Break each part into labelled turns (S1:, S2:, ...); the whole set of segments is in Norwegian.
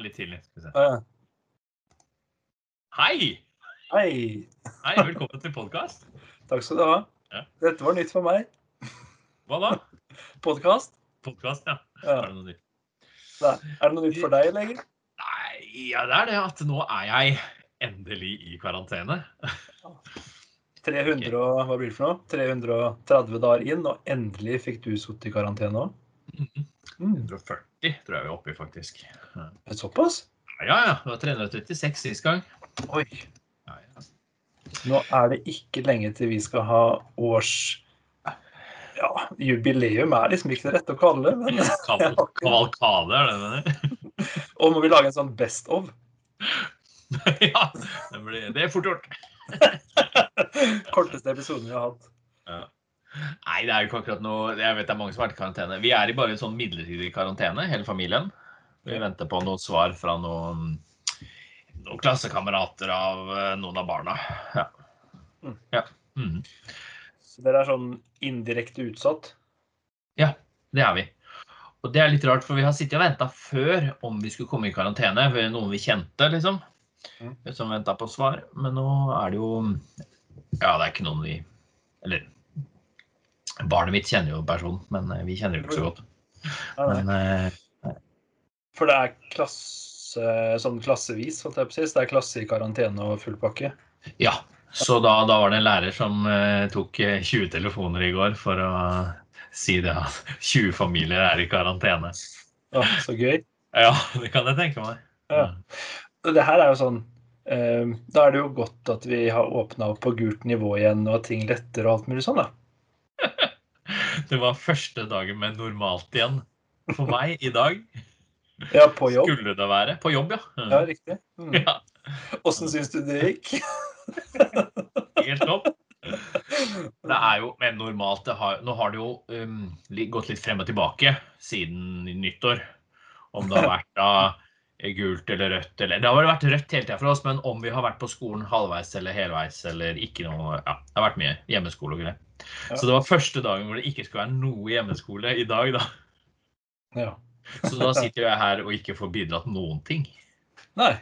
S1: var litt tidlig. Skal vi se.
S2: Uh,
S1: Hei!
S2: Hei.
S1: Hei, velkommen til podkast.
S2: Takk skal du ha.
S1: Ja.
S2: Dette var nytt for meg.
S1: Hva da?
S2: Podkast.
S1: Podkast, ja.
S2: Ja.
S1: Er det noe nytt?
S2: Nei. Er det noe nytt for deg, leger?
S1: Nei, ja, det er det at nå er jeg endelig i karantene.
S2: 300 og hva blir det for noe? 330 dager inn, og endelig fikk du sittet i karantene òg?
S1: Mhm.
S2: Mm.
S1: 140 tror jeg vi er oppe i, faktisk. Er
S2: Såpass?
S1: ja. ja. Det var 336 sist gang.
S2: Oi.
S1: Ja, ja.
S2: Nå er det ikke lenge til vi skal ha års Ja, jubileum er liksom ikke det rette å kalle det. Men
S1: kavalkade, er det det mener?
S2: Og må vi lage en sånn best of?
S1: ja, det, blir, det er fort gjort.
S2: Korteste episoden vi har hatt.
S1: Nei, det er jo ikke akkurat noe Jeg vet det er mange som har vært i karantene. Vi er i bare en sånn midlertidig karantene, hele familien. Vi venter på noe svar fra noen, noen klassekamerater av eh, noen av barna. Ja.
S2: Mm.
S1: ja. Mm.
S2: Så dere er sånn indirekte utsatt?
S1: Ja, det er vi. Og det er litt rart, for vi har sittet og venta før om vi skulle komme i karantene. For noen vi kjente, liksom.
S2: Mm.
S1: Som venta på svar. Men nå er det jo Ja, det er ikke noen vi Eller Barnet mitt kjenner jo personen, men eh, vi kjenner jo ikke så godt. Men eh,
S2: For det er klasse, sånn klassevis, holdt jeg på å si. Det er klasse i karantene og full pakke?
S1: ja. Så da, da var det en lærer som eh, tok eh, 20 telefoner i går for å si det at 20 familier er i karantene.
S2: Ja, så gøy.
S1: Ja, det kan jeg tenke meg.
S2: Ja. Det her er jo sånn Da er det jo godt at vi har åpna opp på gult nivå igjen, og at ting letter og alt mulig sånn, da.
S1: Det var første dagen med normalt igjen for meg i dag.
S2: Ja, på jobb.
S1: Skulle det være. På jobb, ja.
S2: Ja, riktig. Mm.
S1: Ja,
S2: Åssen syns du det gikk?
S1: Helt topp. Det er jo men normalt det har, Nå har det jo um, gått litt frem og tilbake siden nyttår. Om det har vært da gult eller rødt eller Det har vel vært rødt hele tida for oss, men om vi har vært på skolen halvveis eller helveis eller ikke noe Ja, det har vært mye hjemmeskole og greier.
S2: Ja.
S1: Så det var første dagen hvor det ikke skulle være noe hjemmeskole i dag, da.
S2: Ja.
S1: Så da sitter jeg her og ikke får bidratt noen ting.
S2: Nei.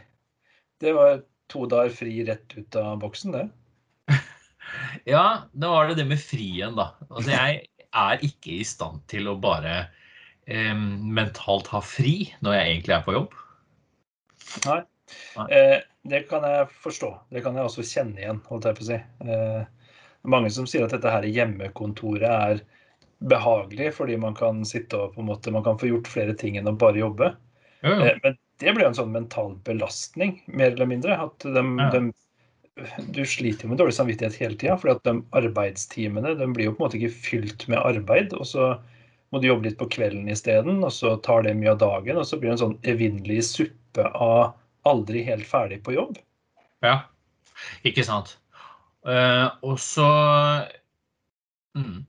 S2: Det var to dager fri rett ut av boksen, det.
S1: Ja, da var det det med frien, da. Altså, jeg er ikke i stand til å bare eh, mentalt ha fri når jeg egentlig er på jobb.
S2: Nei.
S1: Nei.
S2: Eh, det kan jeg forstå. Det kan jeg også kjenne igjen, holdt jeg på å si. Eh, mange som sier at dette her hjemmekontoret er behagelig, fordi man kan sitte og på en måte, man kan få gjort flere ting enn å bare jobbe.
S1: Ja, jo.
S2: Eh, men det blir jo en sånn mental belastning, mer eller mindre. At de,
S1: Ja.
S2: de, du sliter jo med dårlig samvittighet hele tida, for de arbeidstimene de blir jo på en måte ikke fylt med arbeid. Og så må du jobbe litt på kvelden isteden, og så tar det mye av dagen. Og så blir det en sånn evinnelig suppe av aldri helt ferdig på jobb.
S1: Ja, ikke sant. Eh, og så mm,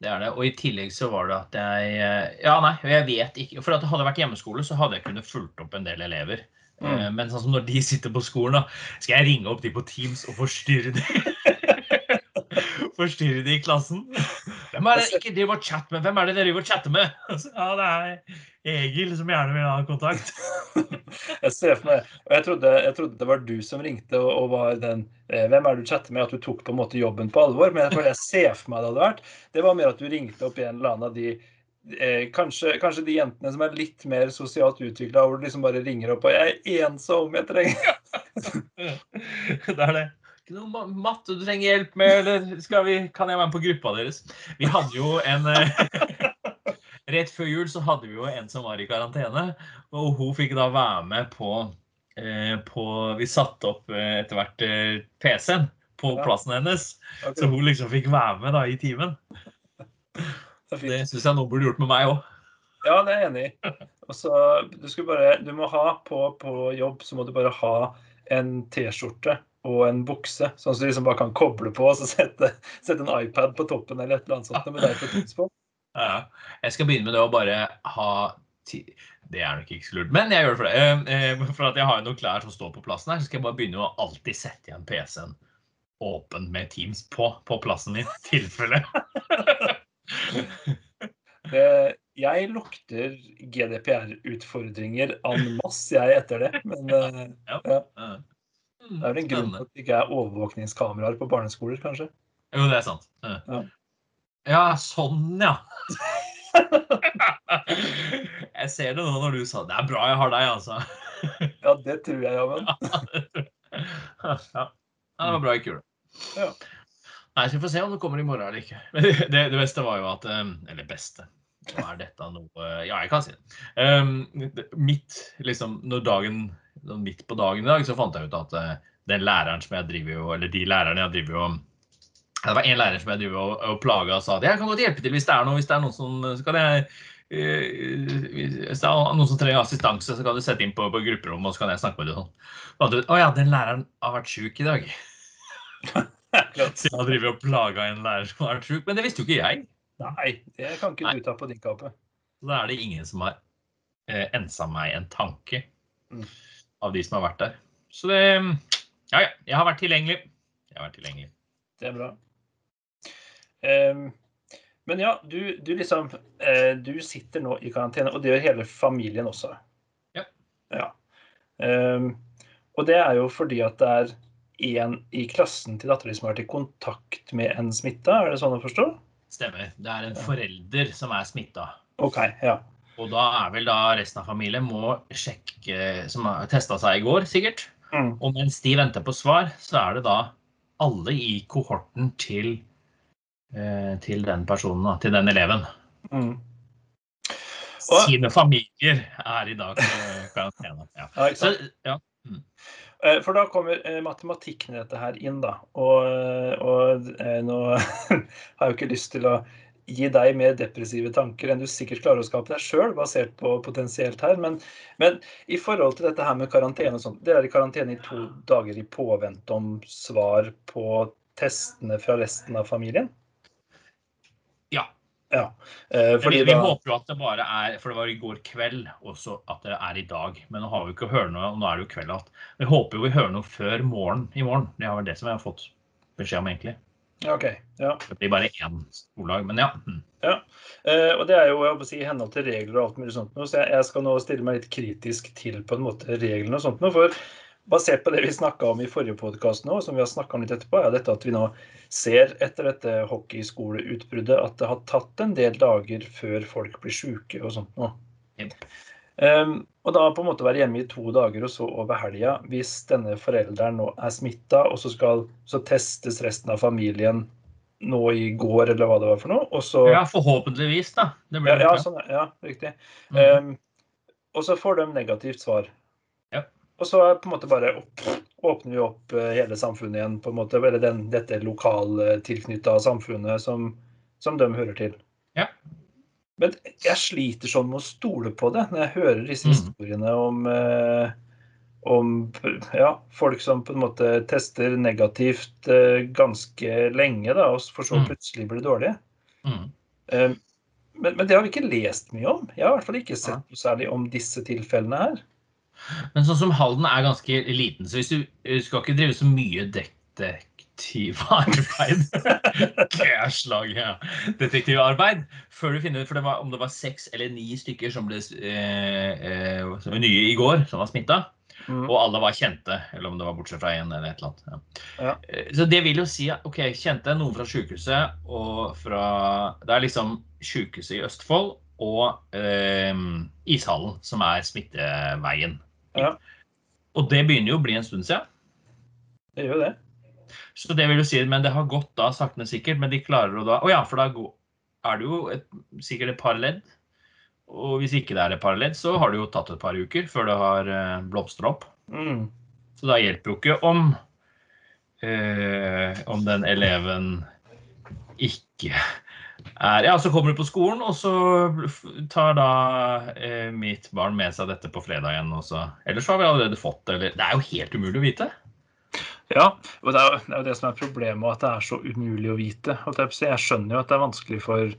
S1: Det er det. Og i tillegg så var det at jeg eh, Ja, nei, jeg vet ikke. For at det hadde vært hjemmeskole, så hadde jeg kunnet fulgt opp en del elever. Eh, Men sånn som når de sitter på skolen, da, skal jeg ringe opp de på Teams og forstyrre de Forstyrre de i klassen? Hvem er det ikke driver og chatter med? Hvem er det dere driver og chatter med? Ja, det er Egil som gjerne vil ha kontakt.
S2: Jeg ser for meg, og jeg trodde, jeg trodde det var du som ringte og, og var den eh, Hvem er det du chatter med? At du tok på en måte jobben på alvor. Men jeg ser for meg det hadde vært, det var mer at du ringte opp en eller annen av de eh, kanskje, kanskje de jentene som er litt mer sosialt utvikla, hvor du liksom bare ringer opp og 'Jeg er ensom, jeg trenger
S1: Det er det. Ikke noe matte du trenger hjelp med, eller vi, kan jeg være med på gruppa deres? Vi hadde jo en eh, Rett før jul så hadde vi jo en som var i karantene, og hun fikk da være med på, eh, på Vi satte opp eh, etter hvert PC-en på plassen hennes, så hun liksom fikk være med da i timen.
S2: det
S1: syns jeg noen burde gjort med meg òg.
S2: Ja, det er jeg enig i. Og så du bare Du må ha på, på jobb, så må du bare ha en T-skjorte og en bukse, sånn at du liksom bare kan koble på og sette, sette en iPad på toppen eller et eller annet sånt med deg på tidspunkt.
S1: Ja. Jeg skal begynne med det å bare ha ti Det er nok ikke så lurt, men jeg gjør det for det. Eh, eh, For at jeg har jo noen klær som står på plassen her, så skal jeg bare begynne å alltid sette igjen PC-en åpen med Teams på på plassen min, i tilfelle.
S2: Jeg lukter GDPR-utfordringer en masse, jeg, etter det. Men eh,
S1: Ja.
S2: ja. Det er vel en grunn til at det ikke er overvåkningskameraer på barneskoler, kanskje.
S1: Jo, det er sant. Ja,
S2: Ja.
S1: sånn, ja. Jeg ser det nå når du sa det er bra jeg har deg, altså.
S2: Ja, det tror jeg, Jammen.
S1: Ja, det var bra jeg kula.
S2: Ja.
S1: Nei, så vi får se om det kommer i morgen eller ikke. Men det, det, beste var jo at eh, Eller beste. Nå er dette noe Ja, jeg kan si det. Um, mitt, liksom, når dagen Midt på dagen i dag så fant jeg ut at eh, den læreren som jeg driver jo Eller de lærerne jeg driver jo Det var en lærer som jeg driver og, og plaga og sa at jeg kan godt hjelpe til hvis det er noe. Hvis det er noen som Så kan jeg eh, Hvis det er noen som trenger assistanse, så kan du sette inn på, på grupperommet og så kan jeg snakke med deg sånn. Å ja, den læreren har vært sjuk i dag. Så jeg driver og plaga en lærer som har vært sjuk. Men det visste jo ikke jeg.
S2: Nei, det kan ikke du ta på din kappe.
S1: Da er det ingen som har eh, ensa meg en tanke
S2: Mm.
S1: Av de som har vært der. Så det Ja, ja. Jeg har vært tilgjengelig. Jeg har vært tilgjengelig.
S2: Det er bra. Um, men ja, du, du liksom uh, Du sitter nå i karantene, og det gjør hele familien også.
S1: Ja.
S2: ja. Um, og det er jo fordi at det er en i klassen til dattera di som har vært i kontakt med en smitta, er det sånn å forstå?
S1: Stemmer. Det er en forelder som er smitta.
S2: Okay, ja.
S1: Og da er vel da resten av familien må sjekke Som har testa seg i går, sikkert.
S2: Mm.
S1: Og mens de venter på svar, så er det da alle i kohorten til, eh, til den personen, til den eleven.
S2: Mm. Og-
S1: Sine familier er i dag på karantene. Ja.
S2: Ja,
S1: Så, ja.
S2: Mm. For da kommer eh, matematikken i dette her inn, da. Og, og eh, nå har jeg jo ikke lyst til å gi deg mer depressive tanker enn du sikkert klarer å skape deg sjøl, basert på potensielt her. Men, men i forhold til dette her med karantene og sånt, dere er i karantene i to dager i påvente om svar på testene fra resten av familien?
S1: Ja.
S2: Ja. Eh,
S1: vi
S2: da
S1: håper jo at det bare er For det var i går kveld også at det er i dag. Men nå har vi ikke hørt noe, og nå er det jo kveld igjen. Vi håper jo vi hører noe før morgen i morgen. Det er vel det som vi har fått beskjed om, egentlig.
S2: Ja, OK. Ja.
S1: Det blir bare én skoledag. Men ja. ja.
S2: Eh, og det er jo jeg si, i henhold til regler og alt mulig sånt nå, så jeg, skal nå stille meg litt kritisk til på en måte reglene og sånt nå. For basert på det vi snakka om i forrige podkast nå, som vi har snakka om litt etterpå, er dette at vi nå ser etter dette hockeyskoleutbruddet at det har tatt en del dager før folk blir sjuke og sånt nå.
S1: Jep.
S2: Um, og da på en måte være hjemme i to dager og så over helga, hvis denne forelderen nå er smitta, og så skal så testes resten av familien nå i går, eller hva det var for noe, og så
S1: ja, forhåpentligvis, da. Det blir
S2: ja, ja, sånn, ja, riktig.
S1: Mm.
S2: Um, og så får de negativt svar.
S1: Ja.
S2: Og så er på en måte bare opp, åpner vi opp eh, hele samfunnet igjen, på en måte, eller den, dette lokaltilknytta samfunnet som, som de hører til.
S1: Ja.
S2: Men jeg sliter sånn med å stole på det når jeg hører disse
S1: Mhm.
S2: historiene om eh, om ja, folk som på en måte tester negativt eh, ganske lenge, da, og for så
S1: Mhm.
S2: plutselig blir dårlige.
S1: Mm.
S2: Eh, men, men det har vi ikke lest mye om. Jeg har i hvert fall ikke sett noe særlig om disse tilfellene her.
S1: Men sånn som Halden er ganske liten, så hvis du du skal ikke drive så mye detektivarbeid Kærslag, ja. Detektivarbeid før du finner ut for det var, om det var seks eller ni stykker som ble eh, eh, som nye i går, som var smitta.
S2: Mm.
S1: Og alle var kjente, eller om det var bortsett fra én eller et eller annet. Ja.
S2: Ja.
S1: Eh, Så det vil jo si at ok, kjente noen fra sykehuset og fra Det er liksom sykehuset i Østfold og eh, ishallen som er smitteveien.
S2: Ja.
S1: Og det begynner jo å bli en stund siden.
S2: Det gjør det.
S1: Så det vil jo si, Men det har gått da sakte, men sikkert. Men de klarer å da Å ja, for da er det jo et, sikkert et par ledd. Og hvis ikke det er et par ledd, så har det jo tatt et par uker før det har eh, blomstra opp.
S2: Mm.
S1: Så da hjelper jo ikke om eh, om den eleven ikke er Ja, så kommer du på skolen, og så tar da eh, mitt barn med seg dette på fredag igjen. Også. Ellers så har vi allerede fått det. Eller Det er jo helt umulig å vite.
S2: Ja, og det er, jo, det er jo det som er problemet, at det er så umulig å vite. jeg skjønner jo at det er vanskelig for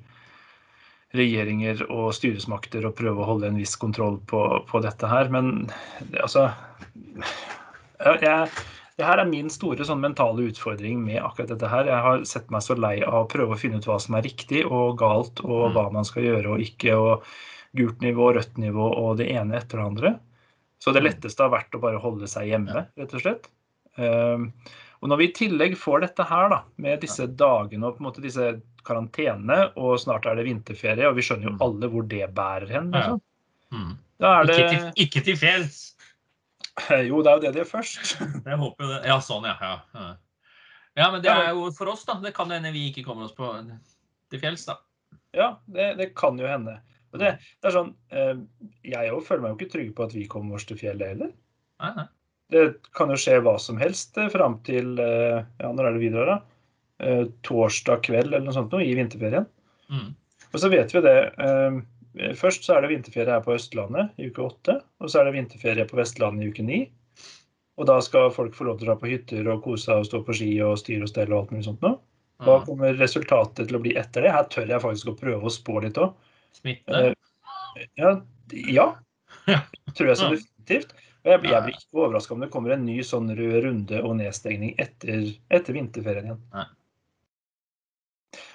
S2: regjeringer og styresmakter å prøve å holde en viss kontroll på, på dette her, men altså jeg, jeg, det her er min store sånn mentale utfordring med akkurat dette her. Jeg har sett meg så lei av å prøve å finne ut hva som er riktig og galt, og
S1: Mm.
S2: hva man skal gjøre og ikke, og gult nivå, rødt nivå og det ene etter det andre. Så det
S1: Mm.
S2: letteste har vært å bare holde seg hjemme, rett og slett. Um, og når vi i tillegg får dette her, da, med disse dagene og på en måte disse karantene, og snart er det vinterferie, og vi skjønner jo
S1: Mm.
S2: alle hvor det bærer hen, liksom.
S1: Mm.
S2: Er det
S1: Ikke, til, ikke til fjells.
S2: Jo, det er jo det de gjør først.
S1: Jeg håper jo det. Ja, sånn, ja. ja. men det er jo for oss, da. Det kan hende vi ikke kommer oss på til fjells, da.
S2: Ja, det, det kan jo hende. Og det, det er sånn, eh, Jeg òg føler meg jo ikke trygg på at vi kommer oss til fjellet heller.
S1: Nei, nei.
S2: Det kan jo skje hva som helst eh, fram til eh, ja, Når er det videre, da? Eh, torsdag kveld eller noe sånt noe, i vinterferien.
S1: Mm.
S2: Og så vet vi det. Først så er det vinterferie her på Østlandet i uke åtte. Og så er det vinterferie på Vestlandet i uke ni. Og da skal folk få lov til å dra på hytter og kose seg og stå på ski og styre og stelle og alt mulig sånt noe. Hva
S1: Mm.
S2: kommer resultatet til å bli etter det? Her tør jeg faktisk å prøve å spå litt òg.
S1: Smitte.
S2: Ja, ja.
S1: Ja.
S2: Tror jeg så definitivt. Og jeg, blir- jeg blir ikke overraska om det kommer en ny sånn rød runde og nedstengning etter, etter vinterferien igjen.
S1: Nei.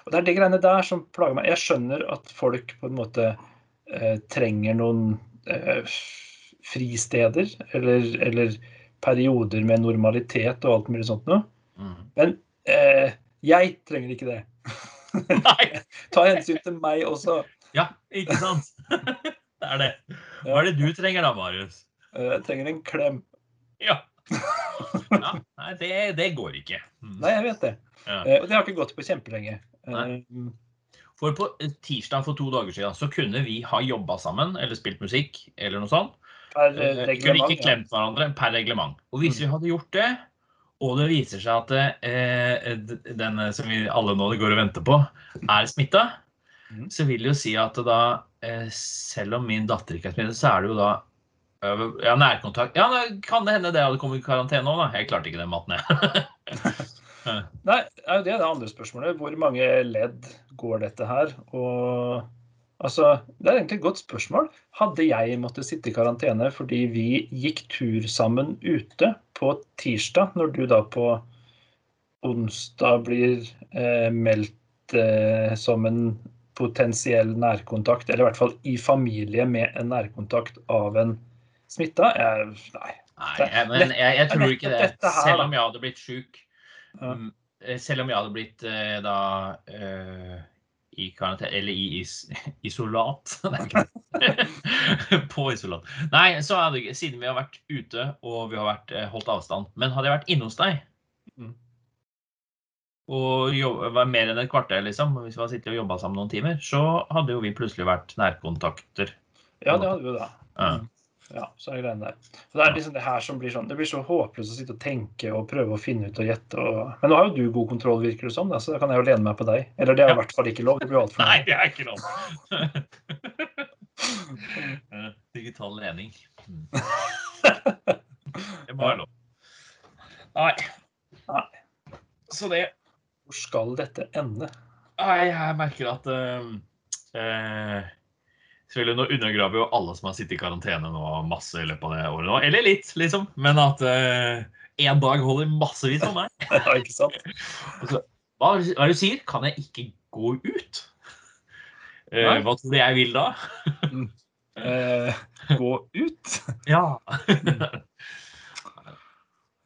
S2: Og det er de greiene der som plager meg. Jeg skjønner at folk på en måte eh, trenger noen eh, fristeder eller, eller perioder med normalitet og alt mulig sånt noe.
S1: Mm.
S2: Men eh, jeg trenger ikke det.
S1: Nei!
S2: Ta hensyn til meg også.
S1: Ja, ikke sant? Det er det. Hva er det du trenger da, Marius?
S2: Eh, Jeg trenger en klem.
S1: Ja. ja. Nei, det, det går ikke. Mm.
S2: Nei, jeg vet det.
S1: Ja.
S2: Eh, Og det har ikke gått på kjempelenge.
S1: Nei.
S2: Eh,
S1: For på tirsdag for to dager siden så kunne vi ha jobba sammen eller spilt musikk eller noe sånt.
S2: Per reglement.
S1: Kunne ikke klemt hverandre per reglement. Og hvis vi hadde gjort det, og det viser seg at eh, den som vi alle nå går og venter på, er smitta,
S2: mm.
S1: så vil det jo si at da, eh, selv om min datter ikke er smittet, så er det jo da ja, nærkontakt Ja, det kan det hende det hadde kommet i karantene òg, da. Jeg klarte ikke den matten, jeg.
S2: Nei, det er det andre spørsmålet. Hvor mange ledd går dette her? Og altså, det er egentlig et godt spørsmål. Hadde jeg måttet sitte i karantene fordi vi gikk tur sammen ute på tirsdag, når du da på onsdag blir eh, meldt eh, som en potensiell nærkontakt, eller i hvert fall i familie med en nærkontakt av en smitta? Jeg, nei.
S1: Nei, men jeg, jeg tror ikke det. Selv om jeg hadde blitt sjuk. Mm, eh, Selv om jeg hadde blitt eh, da eh, i karantene Eller i is, isolat. På isolat. Nei, så hadde siden vi har vært ute og vi har vært, eh, holdt avstand. Men hadde jeg vært inne hos deg
S2: Mm.
S1: og jobba, mer enn et kvarter, liksom, hvis vi hadde sittet og jobba sammen noen timer, så hadde jo vi plutselig vært nærkontakter.
S2: Ja, det hadde vi da.
S1: Ja.
S2: Ja, så er det greiene der. Så det er liksom det her som blir sånn Det blir så håpløst å sitte og tenke og prøve å finne ut og gjette og Men nå har jo du god kontroll, virker det som, da, så da kan jeg jo lene meg på deg. Eller det er
S1: Ja.
S2: i hvert fall ikke lov. Det blir altfor
S1: Nei, det er ikke lov. Eh, Digital lening. Mm. Det må være lov. Nei.
S2: Nei.
S1: Så det
S2: Hvor skal dette ende?
S1: Nei, jeg merker at uh, eh, Selvfølgelig, Nå undergraver jo alle som har sittet i karantene nå masse i løpet av det året nå. Eller litt, liksom. Men at én dag holder massevis for meg.
S2: Ja, ikke sant?
S1: Hva, hva er det du sier? Kan jeg ikke gå ut?
S2: Uh,
S1: hva tror du jeg vil da?
S2: uh, gå ut?
S1: Ja.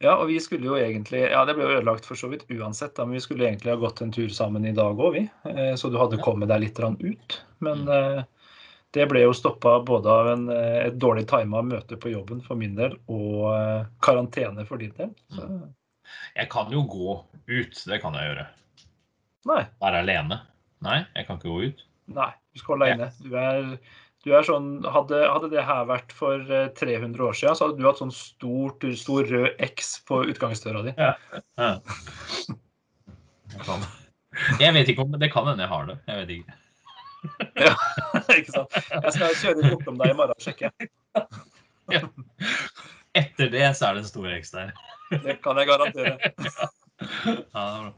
S2: Ja, og vi skulle jo egentlig Ja, det ble jo ødelagt for så vidt uansett, da, men vi skulle egentlig ha gått en tur sammen i dag òg, vi. Eh, Så du hadde kommet deg litt ut. Men
S1: Mm.
S2: Eh, det ble jo stoppa både av en, eh, et dårlig tima møte på jobben for min del, og eh, karantene for din del. Så
S1: Jeg kan jo gå ut. Det kan jeg gjøre.
S2: nei.
S1: Være alene. Nei, jeg kan ikke gå ut.
S2: Nei, du skal holde deg inne. Du er, du er sånn, hadde, hadde det her vært for eh, 300 år siden, så hadde du hatt sånn stort, stor rød X på utgangsdøra di.
S1: Ja. Jeg. Jeg vet ikke om Det kan hende jeg har det. Jeg vet ikke.
S2: ikke sant? Jeg skal kjøre bortom deg i morgen og sjekke. ja.
S1: Etter det så er det en stor X der.
S2: Det kan jeg garantere.
S1: Ja.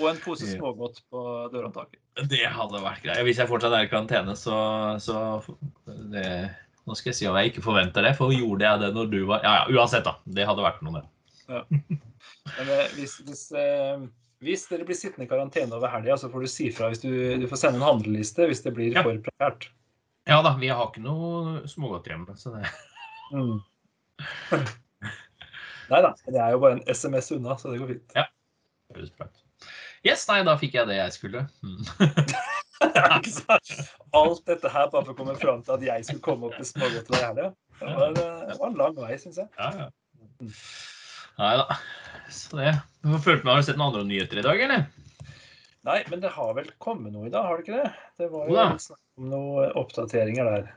S2: Og en pose
S1: Ja.
S2: smågodt på dørhåndtaket.
S1: Det hadde vært greit. Hvis jeg fortsatt er i karantene, så, så det, Nå skal jeg si om jeg ikke forventer det, for gjorde jeg det når du var Ja, ja, uansett, da. Det hadde vært noe, det.
S2: Men eh, hvis, hvis, eh, hvis dere blir sittende i karantene over helga, så får du si fra hvis du, du får sende en handleliste hvis det blir
S1: Ja.
S2: for prekært.
S1: Ja da, vi har ikke noe smågodt hjemme. Så det
S2: Mm. Nei da, det er jo bare en SMS unna, så det går fint.
S1: høres bra ut. Yes, nei, da fikk jeg det jeg skulle. Mm.
S2: Alt dette her bare for å komme fram til at jeg skulle komme opp med smågodt hver helg. Det, var, det var en lang vei, syns jeg.
S1: Ja, ja. Nei da. Så det. Du har følt med, har du sett noen andre nyheter i dag, eller?
S2: Nei, men det har vel kommet noe i dag, har det ikke det? Det var jo snakk om noen oppdateringer der.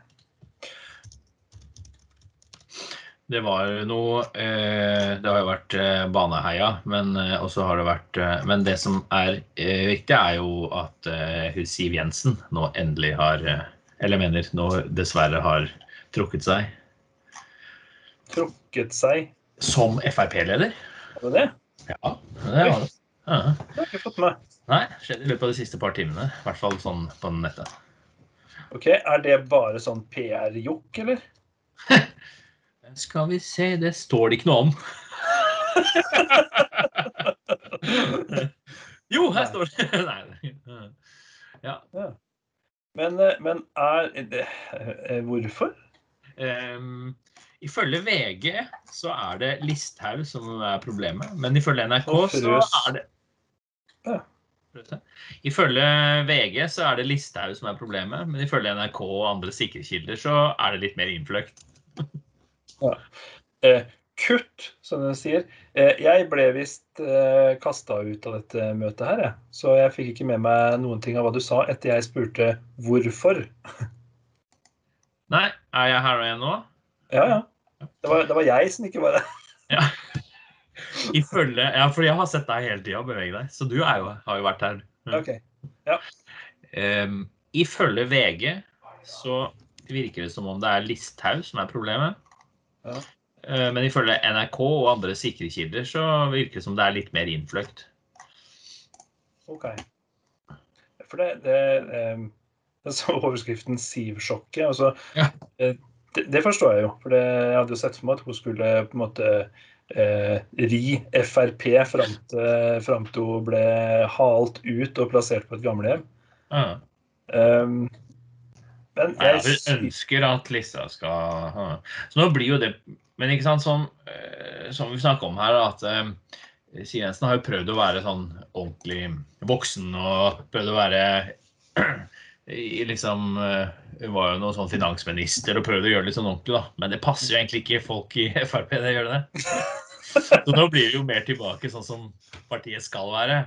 S1: Det var noe eh, Det har jo vært eh, Baneheia, men eh, også har det vært Men det som er viktig, er jo at Siv Jensen nå endelig har Eller mener nå dessverre har trukket seg
S2: Trukket seg.
S1: som Frp-leder.
S2: Var det det?
S1: Ja, det har det. Ja.
S2: Det har jeg ikke fått med.
S1: Nei, skjedde i løpet av de siste par timene. I hvert fall sånn på nettet.
S2: Ok, Er det bare sånn PR-jokk, eller?
S1: Skal vi se, det står det ikke noe om. jo, her står det. Nei. Ja.
S2: Men, eh, men er det, eh, Hvorfor?
S1: Ehm, ifølge VG så er det Listhaug som er problemet, men ifølge NRK så er det Ifølge VG så er det Listhaug som er problemet, men ifølge NRK og andre sikre kilder så er det litt mer innfløkt.
S2: Eh, kutt, som den sier. Eh, jeg ble visst eh, kasta ut av dette møtet her, jeg. Så jeg fikk ikke med meg noen ting av hva du sa etter jeg spurte hvorfor.
S1: Nei, er jeg her igjen nå?
S2: Ja, ja. Det var, det var jeg som ikke var det.
S1: Ja. Følge, Ja, for jeg har sett deg hele tida bevege deg, så du er jo, har jo vært her.
S2: Okay.
S1: Ja. Um, ifølge VG så virker det som om det er Listhaug som er problemet.
S2: Ja.
S1: Uh, men ifølge NRK og andre sikre kilder så virker det som det er litt mer innfløkt.
S2: Ok. For det, det, um, jeg så overskriften 'Siv-sjokket'. og så,
S1: Ja.
S2: Det, det forstår jeg jo. For det, jeg hadde jo sett for meg at hun skulle på en måte eh, ri Frp fram til, fram til hun ble halt ut og plassert på et gamlehjem.
S1: Mm.
S2: Um, men
S1: Nei,
S2: jeg,
S1: jeg ønsker at lista skal ha. Så nå blir jo det Men ikke sant, som, eh, som vi snakker om her, at eh, Siv Jensen har jo prøvd å være sånn ordentlig voksen og prøvd å være i liksom eh, Hun var jo noe sånn finansminister og prøvde å gjøre det litt sånn ordentlig, da. Men det passer jo egentlig ikke folk i Frp, det gjør det det? Så nå blir det jo mer tilbake sånn som partiet skal være.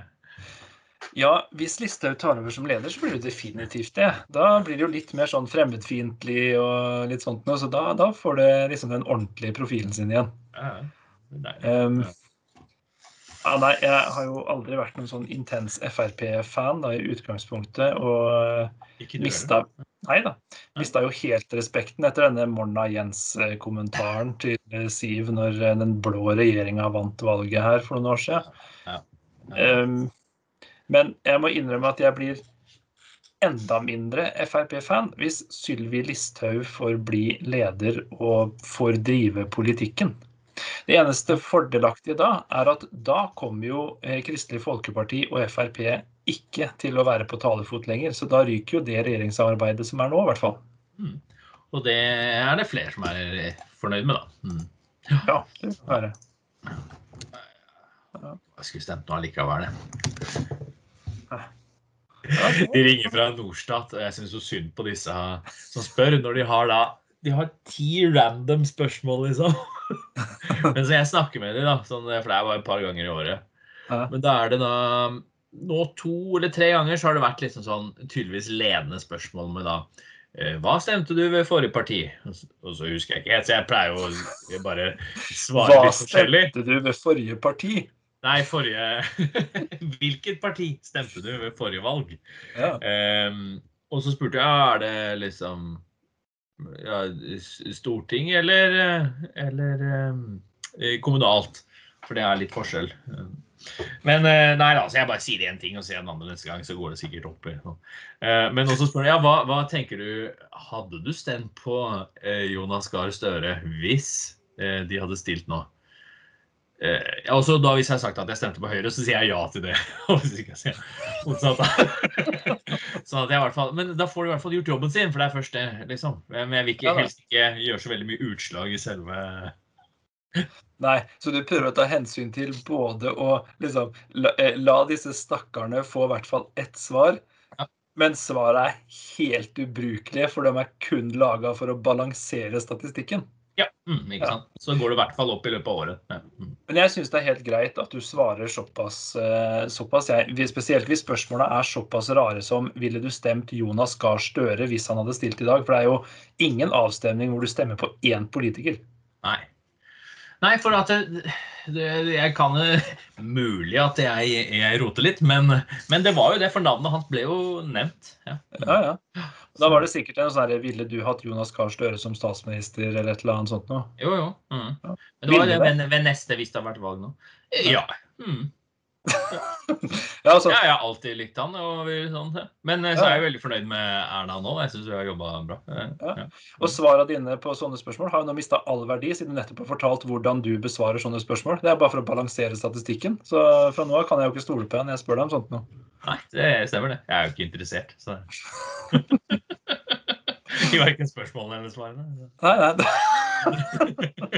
S2: ja, hvis Listhaug tar over som leder, så blir det definitivt det. Da blir det jo litt mer sånn fremmedfiendtlig og litt sånt noe. Så da, da får det liksom den ordentlige profilen sin igjen.
S1: Ja, ja. Det er deilig.
S2: Um,
S1: Ja.
S2: ja, nei, jeg har jo aldri vært noen sånn intens Frp-fan da, i utgangspunktet. Og
S1: Ikke
S2: mista? Nei da. Mista jo helt respekten etter denne Morna Jens-kommentaren til eh, Siv når eh, den blå regjeringa vant valget her for noen år siden.
S1: Ja.
S2: Um, men jeg må innrømme at jeg blir enda mindre Frp-fan hvis Sylvi Listhaug får bli leder og får drive politikken. Det eneste fordelaktige da er at da kommer jo eh, Kristelig Folkeparti og Frp ikke til å være på talefot lenger. Så da ryker jo det regjeringssamarbeidet som er nå, i hvert fall.
S1: Mm. Og det er det flere som er fornøyd med, da. Mm.
S2: Ja, det er være.
S1: Jeg skulle stemt noe allikevel, det. De ringer fra Norstat, og jeg syns så synd på disse som spør, når de har da De har ti random spørsmål, liksom. Men så jeg snakker med dem, da, sånn, for det er bare et par ganger i året.
S2: Ja.
S1: Men da er det da Nå to eller tre ganger så har det vært liksom sånn tydeligvis ledende spørsmål med da eh, Hva stemte du ved forrige parti? Og så, husker jeg ikke helt, så jeg pleier å bare svare litt forskjellig.
S2: Hva stemte du ved forrige parti?
S1: Nei, forrige Hvilket parti stemte du ved forrige valg?
S2: Ja.
S1: Um, og så spurte jeg er det liksom ja, storting eller, eller ehm, eh, kommunalt. For det er litt forskjell. Men eh, nei da, så jeg bare sier én ting og sier en annen neste gang, så går det sikkert opp. Eh, Men også spør jeg, ja, hva, hva tenker du Hadde du stemt på eh, Jonas Gahr Støre hvis eh, de hadde stilt nå? Eh, også da Hvis jeg har sagt at jeg stemte på Høyre, så sier jeg ja til det. Motsatt. sånn at jeg i hvert fall, men da får du i hvert fall gjort jobben sin, for det er først det. liksom. Men jeg vil ikke, helst ikke gjøre så veldig mye utslag i selve
S2: Nei, så du prøver å ta hensyn til både å liksom la, eh, la disse stakkarene få i hvert fall ett svar,
S1: Ja.
S2: men svaret er helt ubrukelige, for de er kun laga for å balansere statistikken.
S1: Ja, mm, ikke
S2: Ja.
S1: sant? Så går det i hvert fall opp i løpet av året. Ja. Mm.
S2: Men jeg syns det er helt greit at du svarer såpass, eh, såpass jeg, Spesielt hvis spørsmåla er såpass rare som ville du stemt Jonas Gahr Støre hvis han hadde stilt i dag? For det er jo ingen avstemning hvor du stemmer på én politiker.
S1: Nei. Nei, for at det, det, jeg kan eh, Mulig at jeg, jeg roter litt, men, men det var jo det, for navnet hans ble jo nevnt. Ja.
S2: Ja, ja. Da var det sikkert en sånn her Ville du hatt Jonas Gahr Støre som statsminister eller et eller annet sånt noe?
S1: Jo, jo. Mm.
S2: Ja.
S1: Men det var det ved, ved neste, hvis det har vært valg nå. Eh, Ja. Mm.
S2: Ja, altså,
S1: ja jeg har alltid likt han. Og sånn. Men eh, så er jeg veldig fornøyd med Erna nå. Jeg syns hun har jobba bra.
S2: Ja.
S1: Ja.
S2: Og svarene dine på sånne spørsmål har jo nå mista all verdi, siden du nettopp har fortalt hvordan du besvarer sånne spørsmål. Det er bare for å balansere statistikken. Så fra nå av kan jeg jo ikke stole på deg når jeg spør deg om sånt noe.
S1: Nei, det stemmer det. Jeg er jo ikke interessert, så I verken spørsmålene eller svarene.
S2: Nei, nei.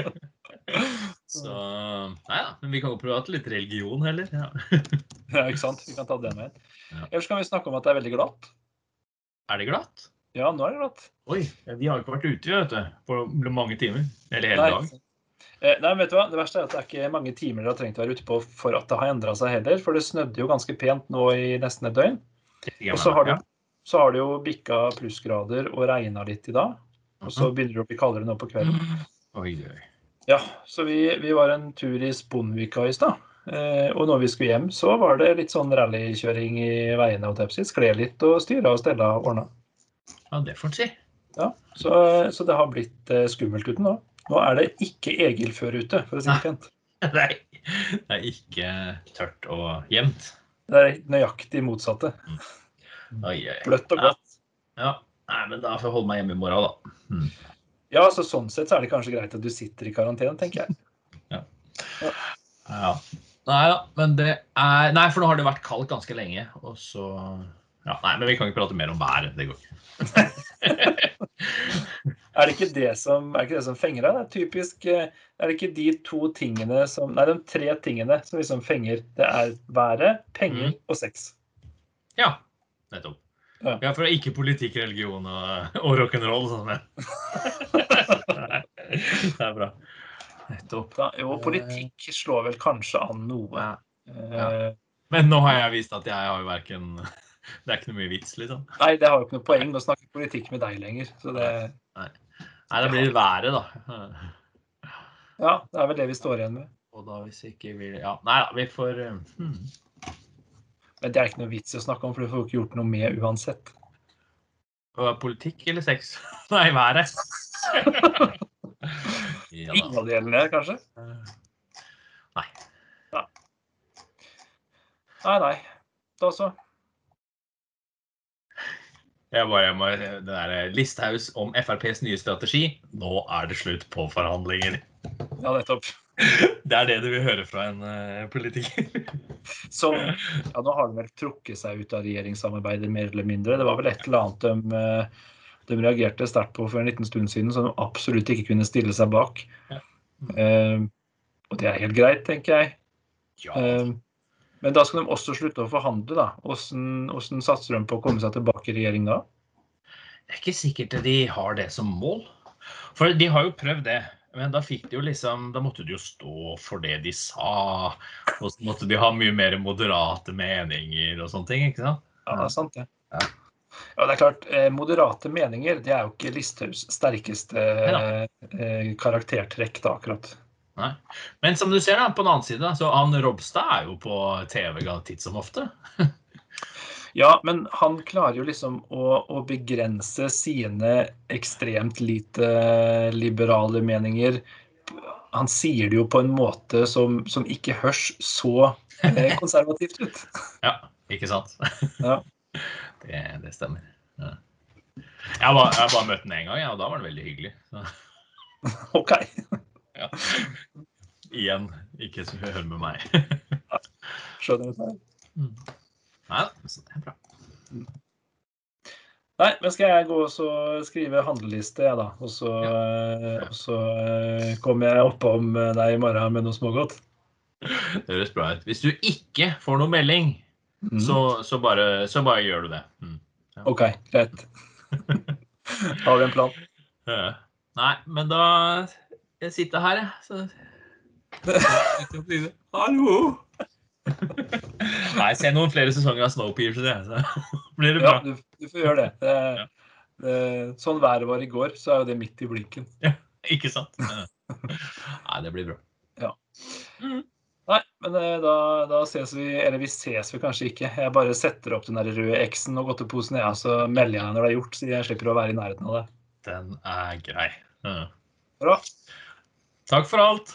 S1: Så Nei da. Men vi kan jo prate litt religion heller. Ja.
S2: Ja, ikke sant? Vi kan ta det med.
S1: Ja.
S2: Ellers kan vi snakke om at det er veldig glatt.
S1: Er det glatt?
S2: Ja, nå er det glatt.
S1: Oi, vi har jo ikke vært ute vet du, på mange timer. Eller hele
S2: Nei.
S1: dagen.
S2: Eh, Nei, vet du hva? Det verste er at det er ikke mange timer dere har trengt å være ute på for at det har endra seg heller. For det snødde jo ganske pent nå i nesten et døgn. Og så har det, så har det jo bikka plussgrader og regna litt i dag. Og så begynner det å bli kaldere nå på kvelden.
S1: Oi, oi.
S2: Ja, så vi, vi var en tur i Sponvika i stad. Eh, og når vi skulle hjem, så var det litt sånn rallykjøring i veiene. og tepsis. Skled litt og styra og stella og ordna.
S1: Ja, det får en si.
S2: Ja, så, så det har blitt eh, skummelt uten nå. Nå er det ikke Egil-før ute, for å si det pent.
S1: Nei, det er ikke tørt og jevnt.
S2: Det er nøyaktig motsatte.
S1: Oi, oi.
S2: Bløtt og godt.
S1: Ja. Nei, men da får jeg holde meg hjemme i morgen, da.
S2: Ja, så sånn sett så er det kanskje greit at du sitter i karantene, tenker jeg.
S1: Ja. Nei da, men det er Nei, for nå har det vært kaldt ganske lenge, og så ja, Nei, men vi kan ikke prate mer om været. Det går ikke.
S2: Er det ikke det som, er det ikke det som fenger deg? Det er typisk eh, Er det ikke de to tingene som Nei, de tre tingene som liksom fenger. Det er været, penger og sex.
S1: Ja, nettopp.
S2: Ja.
S1: Ja, for det er ikke politikk, religion og, og rock'n'roll. Sånn. Nei, det er bra. Nettopp.
S2: Da, jo, politikk slår vel kanskje an noe.
S1: Ja.
S2: Ja.
S1: Men nå har jeg vist at jeg har jo verken Det er ikke noe mye vits, liksom.
S2: Nei, det har jo ikke noe poeng å snakke politikk med deg lenger. Så det
S1: Nei, Nei det blir været, da.
S2: Ja, det er vel det vi står igjen med.
S1: Og da hvis ikke vi Ja, nei da, vi får eh, hmm.
S2: Men det er ikke noe vits i å snakke om, for du får ikke gjort noe med uansett.
S1: Politikk eller sex? Nei, været. ja
S2: Ingen av delene, kanskje?
S1: Nei.
S2: Nei, nei. Da så.
S1: Jeg bare, jeg må, det der Listhaus om FrPs nye strategi. Nå er det slutt på forhandlinger.
S2: Ja, nettopp.
S1: Det er det du vil høre fra en uh, politiker.
S2: Som Ja, nå har de vel trukket seg ut av regjeringssamarbeidet, mer eller mindre. Det var vel et eller annet de, eh, de reagerte sterkt på for en liten stund siden, som de absolutt ikke kunne stille seg bak.
S1: Ja.
S2: Uh, og det er helt greit, tenker jeg.
S1: Ja.
S2: Uh, men da skal de også slutte å forhandle, da. Hvordan, hvordan satser de på å komme seg tilbake i regjering da?
S1: Det er ikke sikkert de har det som mål. For de har jo prøvd det. Men da fikk de jo liksom Da måtte de jo stå for det de sa. Og så måtte de ha mye mer moderate meninger og sånne ting. ikke sant?
S2: Ja, det er sant, det.
S1: Ja.
S2: Ja, det er klart, eh, Moderate meninger det er jo ikke Listhaugs sterkeste ja. karaktertrekk, da, akkurat.
S1: Nei. Men som du ser da, på den annen side, så Ann Robstad er jo på TV titt som ofte.
S2: Ja, men han klarer jo liksom å, å begrense sine ekstremt lite liberale meninger. Han sier det jo på en måte som, som ikke høres så eh, konservativt ut.
S1: Ja, ikke sant?
S2: Ja.
S1: Det, det stemmer. Ja. Jeg bare, jeg bare møtt den én gang, ja, og da var det veldig hyggelig. Så,
S2: OK.
S1: ja. Igjen, ikke hør med meg.
S2: Skjønner du det?
S1: Nei så det er bra.
S2: Nei, men skal jeg gå og så skrive handleliste, jeg, da. Og så, ja. og så eh, kommer jeg oppom eh, deg i morgen med noe smågodt.
S1: Det høres bra ut. Hvis du ikke får noe melding,
S2: Mm.
S1: så, så, bare, så bare gjør du det. Mm.
S2: OK, greit. Har vi en plan?
S1: Ja. Nei, men da Jeg sitter her, jeg. Så Hallo! Nei, se noen flere sesonger av Snowpiercer, så blir det
S2: Ja, du, du får gjøre det. det,
S1: Ja.
S2: det sånn været var i går, så er jo det midt i blinken.
S1: Ikke sant? Nei, det blir bra.
S2: Nei, men eh, da, da ses vi Eller vi ses vi kanskje ikke. Jeg bare setter opp den der røde X-en og godteposen, ja, så melder jeg når det er gjort, så jeg slipper å være i nærheten av det.
S1: Den er grei. Ja.
S2: Bra.
S1: Takk for alt.